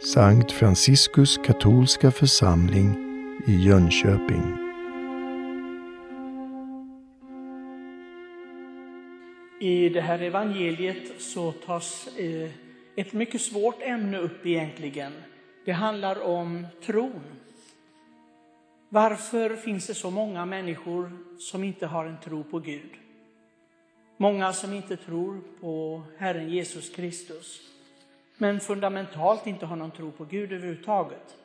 Sankt Franciskus katolska församling i Jönköping. I det här evangeliet så tas eh, ett mycket svårt ämne upp egentligen. Det handlar om tron. Varför finns det så många människor som inte har en tro på Gud? Många som inte tror på Herren Jesus Kristus, men fundamentalt inte har någon tro på Gud överhuvudtaget.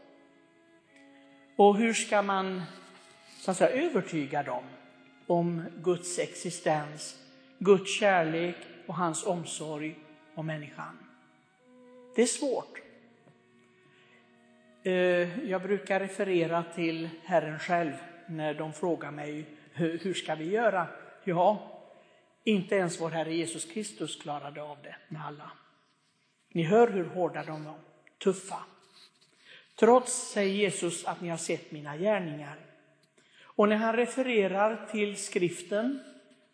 Och hur ska man så att säga, övertyga dem om Guds existens, Guds kärlek och hans omsorg om människan? Det är svårt. Eh, jag brukar referera till Herren själv när de frågar mig hur ska vi göra? Ja, inte ens vår Herre Jesus Kristus klarade av det med alla. Ni hör hur hårda de var, tuffa. Trots, säger Jesus, att ni har sett mina gärningar. Och när han refererar till skriften,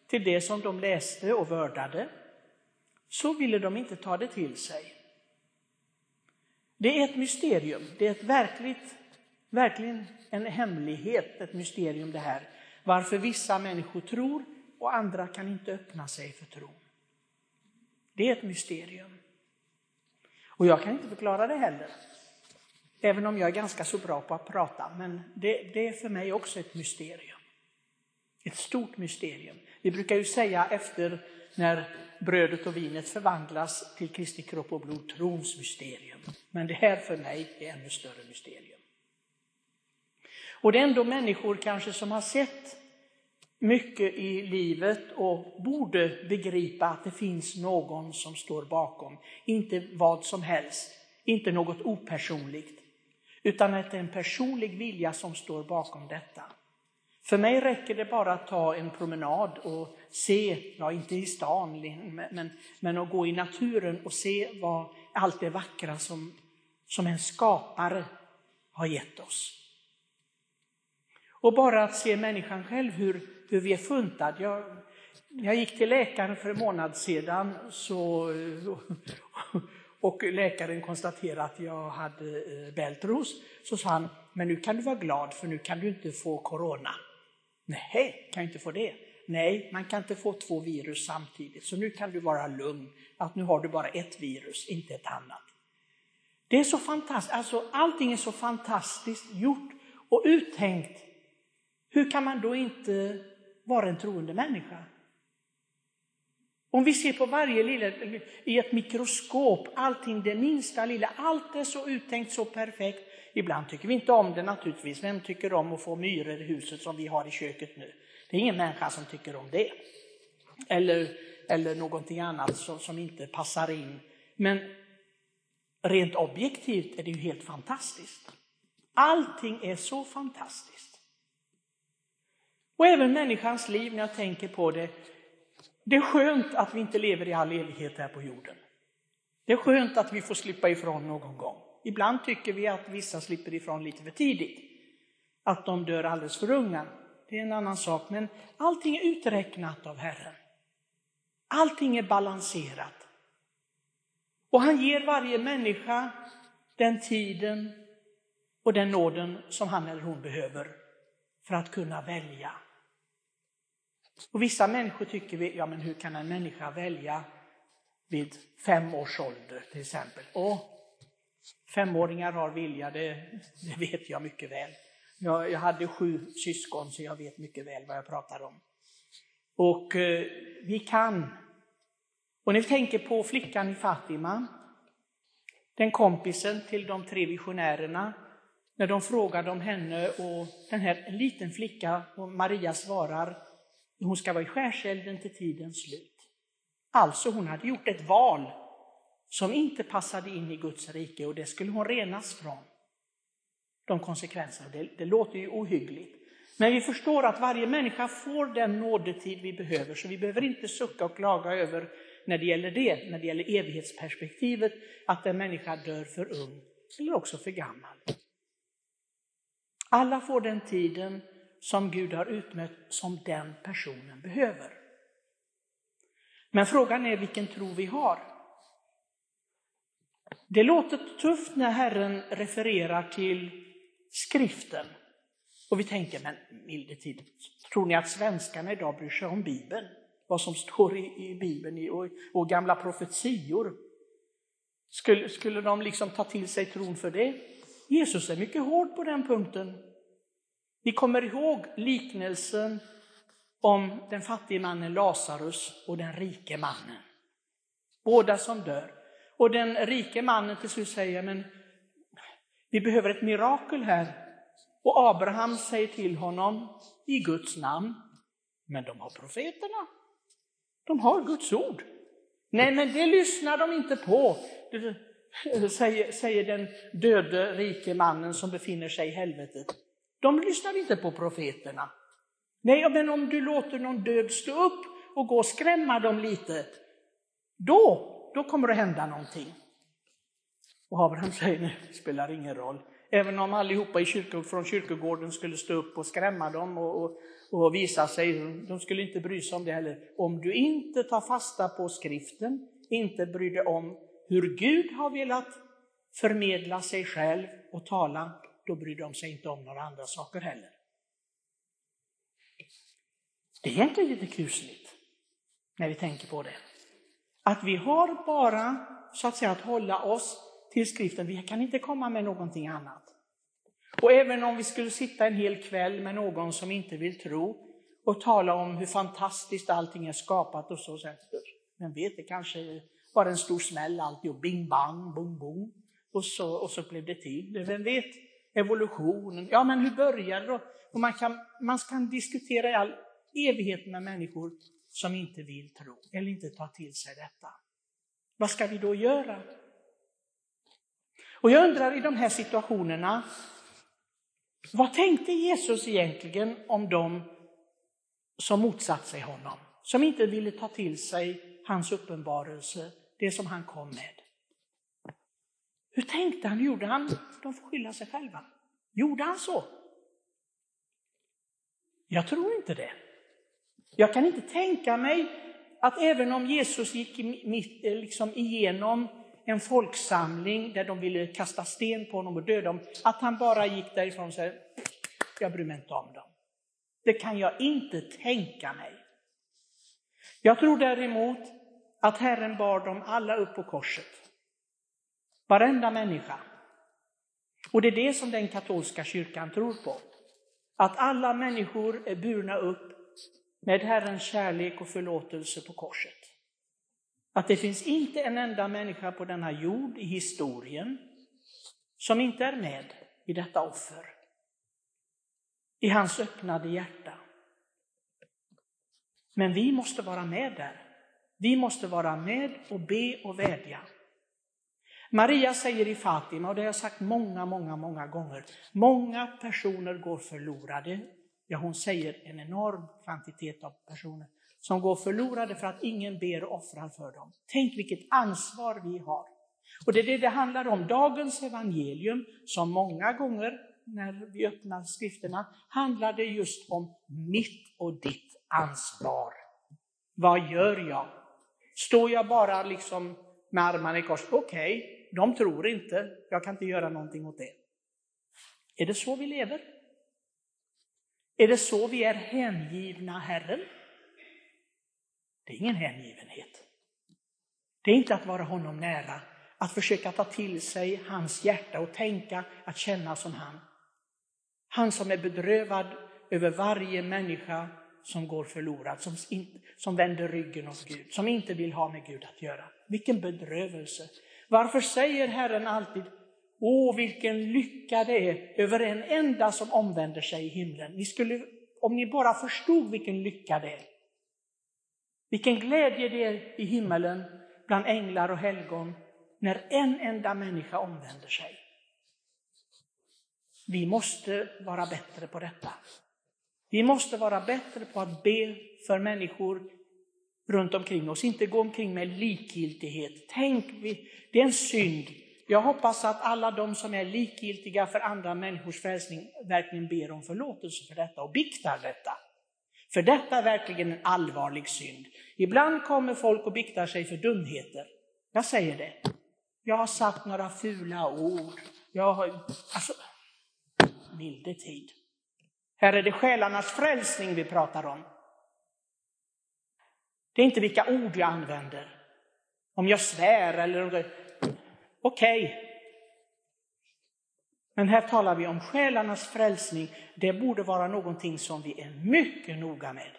till det som de läste och vördade, så ville de inte ta det till sig. Det är ett mysterium, det är ett verkligt, verkligen en hemlighet, ett mysterium det här. Varför vissa människor tror och andra kan inte öppna sig för tro. Det är ett mysterium. Och jag kan inte förklara det heller. Även om jag är ganska så bra på att prata, men det, det är för mig också ett mysterium. Ett stort mysterium. Vi brukar ju säga efter när brödet och vinet förvandlas till Kristi kropp och blod, trons mysterium. Men det här för mig är ännu större mysterium. Och det är ändå människor kanske som har sett mycket i livet och borde begripa att det finns någon som står bakom. Inte vad som helst, inte något opersonligt, utan att det är en personlig vilja som står bakom detta. För mig räcker det bara att ta en promenad och se, ja inte i stan, men, men att gå i naturen och se vad, allt det vackra som, som en skapare har gett oss. Och bara att se människan själv, hur, hur vi är funtad. Jag, jag gick till läkaren för en månad sedan så, och läkaren konstaterade att jag hade eh, bältros. Så sa han, men nu kan du vara glad för nu kan du inte få corona. Nej, kan jag inte få det? Nej, man kan inte få två virus samtidigt, så nu kan du vara lugn att nu har du bara ett virus, inte ett annat. Det är så fantastiskt, alltså allting är så fantastiskt gjort och uttänkt. Hur kan man då inte vara en troende människa? Om vi ser på varje lilla, i ett mikroskop, allting det minsta lilla, allt är så uttänkt, så perfekt. Ibland tycker vi inte om det naturligtvis. Vem tycker om att få myror i huset som vi har i köket nu? Det är ingen människa som tycker om det. Eller, eller någonting annat som, som inte passar in. Men rent objektivt är det ju helt fantastiskt. Allting är så fantastiskt. Och även människans liv, när jag tänker på det. Det är skönt att vi inte lever i all evighet här på jorden. Det är skönt att vi får slippa ifrån någon gång. Ibland tycker vi att vissa slipper ifrån lite för tidigt. Att de dör alldeles för unga. Det är en annan sak, men allting är uträknat av Herren. Allting är balanserat. Och han ger varje människa den tiden och den nåden som han eller hon behöver för att kunna välja. Och vissa människor tycker vi, ja men hur kan en människa välja vid fem års ålder till exempel? Och Femåringar har vilja, det, det vet jag mycket väl. Jag, jag, hade sju syskon så jag vet mycket väl vad jag pratar om. Och eh, vi kan. Och ni tänker på flickan i Fatima, den kompisen till de tre visionärerna, när de frågade om henne och den här en liten flicka, och Maria svarar, hon ska vara i skärselden till tidens slut. Alltså hon hade gjort ett val som inte passade in i Guds rike och det skulle hon renas från. De konsekvenserna, det, det låter ju ohyggligt. Men vi förstår att varje människa får den nådetid vi behöver, så vi behöver inte sucka och klaga över när det gäller det, när det gäller evighetsperspektivet, att en människa dör för ung eller också för gammal. Alla får den tiden som Gud har utmätt som den personen behöver. Men frågan är vilken tro vi har. Det låter tufft när Herren refererar till skriften. Och vi tänker, men milde tid, tror ni att svenskarna idag bryr sig om Bibeln? Vad som står i, i Bibeln och, och gamla profetior? Skulle, skulle de liksom ta till sig tron för det? Jesus är mycket hård på den punkten. Vi kommer ihåg liknelsen om den fattige mannen Lazarus och den rike mannen. Båda som dör. Och den rike mannen till slut säger, men vi behöver ett mirakel här. Och Abraham säger till honom, i Guds namn, men de har profeterna. De har Guds ord. Nej, men det lyssnar de inte på, säger, säger den döde rike mannen som befinner sig i helvetet. De lyssnar inte på profeterna. Nej, men om du låter någon död stå upp och gå och skrämma dem lite, då, då kommer det hända någonting. Och Abraham säger, nej, det spelar ingen roll. Även om allihopa i kyrko, från kyrkogården skulle stå upp och skrämma dem och, och, och visa sig, de skulle inte bry sig om det heller. Om du inte tar fasta på skriften, inte bryr dig om hur Gud har velat förmedla sig själv och tala, då bryr de sig inte om några andra saker heller. Det är egentligen lite kusligt när vi tänker på det. Att vi har bara så att säga att hålla oss till skriften, vi kan inte komma med någonting annat. Och även om vi skulle sitta en hel kväll med någon som inte vill tro och tala om hur fantastiskt allting är skapat och så, så men vet det kanske var en stor smäll alltid och bing bang, bong bong, och så, och så blev det till. Vem vet, evolutionen, ja men hur började det? Och man kan, man kan diskutera i all evighet med människor som inte vill tro eller inte ta till sig detta. Vad ska vi då göra? Och jag undrar i de här situationerna, vad tänkte Jesus egentligen om dem som motsatt sig honom? Som inte ville ta till sig hans uppenbarelse, det som han kom med. Hur tänkte han? Gjorde han? De får skylla sig själva. Gjorde han så? Jag tror inte det. Jag kan inte tänka mig att även om Jesus gick eh, liksom igenom en folksamling där de ville kasta sten på honom och döda honom, att han bara gick därifrån och sa, jag bryr mig inte om dem. Det kan jag inte tänka mig. Jag tror däremot att Herren bar dem alla upp på korset. Varenda människa. Och det är det som den katolska kyrkan tror på. Att alla människor är burna upp med Herrens kärlek och förlåtelse på korset. Att det finns inte en enda människa på denna jord i historien som inte är med i detta offer. I hans öppnade hjärta. Men vi måste vara med där. Vi måste vara med och be och vädja. Maria säger i Fatima, och det har jag sagt många, många, många gånger, många personer går förlorade. Ja, hon säger en enorm kvantitet av personer som går förlorade för att ingen ber och offrar för dem. Tänk vilket ansvar vi har. Och det är det det handlar om. Dagens evangelium, som många gånger när vi öppnar skrifterna, handlar det just om mitt och ditt ansvar. Vad gör jag? Står jag bara liksom med armarna i kors? Okej, okay, de tror inte, jag kan inte göra någonting åt det. Är det så vi lever? Är det så vi är hängivna Herren? Det är ingen hängivenhet. Det är inte att vara honom nära, att försöka ta till sig hans hjärta och tänka att känna som han. Han som är bedrövad över varje människa som går förlorad, som, som vänder ryggen åt Gud, som inte vill ha med Gud att göra. Vilken bedrövelse! Varför säger Herren alltid, åh vilken lycka det är över en enda som omvänder sig i himlen. Ni skulle, om ni bara förstod vilken lycka det är. Vilken glädje det är i himmelen bland änglar och helgon när en enda människa omvänder sig. Vi måste vara bättre på detta. Vi måste vara bättre på att be för människor runt omkring oss, inte gå omkring med likgiltighet. Tänk, det är en synd. Jag hoppas att alla de som är likgiltiga för andra människors frälsning verkligen ber om förlåtelse för detta och biktar detta. För detta är verkligen en allvarlig synd. Ibland kommer folk och biktar sig för dumheter. Jag säger det. Jag har sagt några fula ord. Jag har, alltså, milde tid. Här är det själarnas frälsning vi pratar om. Det är inte vilka ord jag använder. Om jag svär eller okej. Okay. Men här talar vi om själarnas frälsning. Det borde vara någonting som vi är mycket noga med.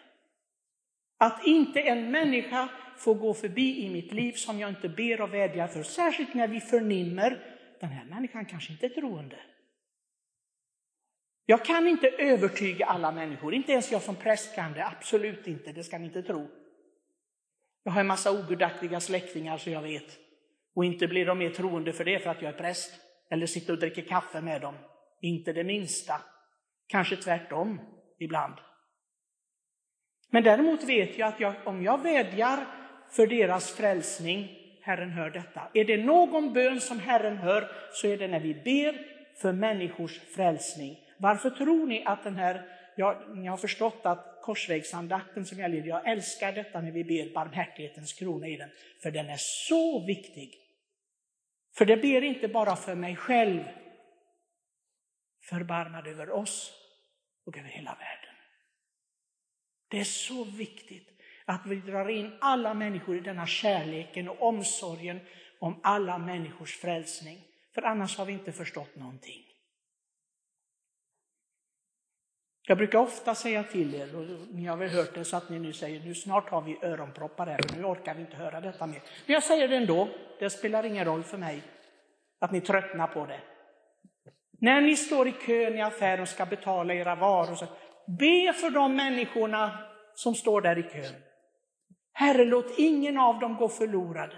Att inte en människa får gå förbi i mitt liv som jag inte ber och vädjar för. Särskilt när vi förnimmer, den här människan kanske inte är troende. Jag kan inte övertyga alla människor, inte ens jag som präst kan det, absolut inte, det ska ni inte tro. Jag har en massa ogudaktiga släktingar så jag vet. Och inte blir de mer troende för det för att jag är präst. Eller sitter och dricker kaffe med dem. Inte det minsta. Kanske tvärtom ibland. Men däremot vet jag att jag, om jag vädjar för deras frälsning, Herren hör detta. Är det någon bön som Herren hör så är det när vi ber för människors frälsning. Varför tror ni att den här, jag, ni har förstått att korsvägsandakten som jag leder, jag älskar detta när vi ber barmhärtighetens krona i den, för den är så viktig. För det ber inte bara för mig själv, förbarmad över oss och över hela världen. Det är så viktigt att vi drar in alla människor i denna kärleken och omsorgen om alla människors frälsning. För annars har vi inte förstått någonting. Jag brukar ofta säga till er, och ni har väl hört det så att ni nu säger nu snart har vi öronproppar här, nu orkar vi inte höra detta mer. Men jag säger det ändå, det spelar ingen roll för mig att ni tröttnar på det. När ni står i kön i affären och ska betala era varor, så be för de människorna som står där i kön. Herre, låt ingen av dem gå förlorad.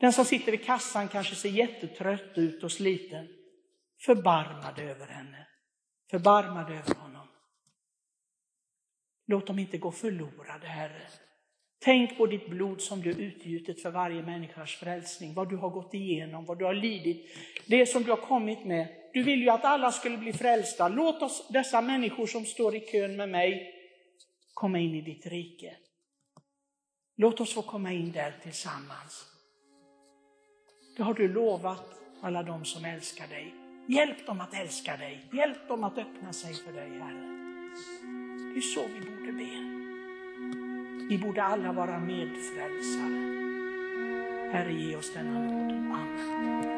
Den som sitter vid kassan kanske ser jättetrött ut och sliten. Förbarma dig över henne. Förbarma dig över honom. Låt dem inte gå förlorade, Herre. Tänk på ditt blod som du utgjutit för varje människas frälsning, vad du har gått igenom, vad du har lidit, det som du har kommit med. Du vill ju att alla skulle bli frälsta. Låt oss, dessa människor som står i kön med mig, komma in i ditt rike. Låt oss få komma in där tillsammans. Det har du lovat alla de som älskar dig. Hjälp dem att älska dig. Hjälp dem att öppna sig för dig, Herre. Det är så vi borde be. Vi borde alla vara medfrälsare. Herre, ge oss denna nåd. Amen.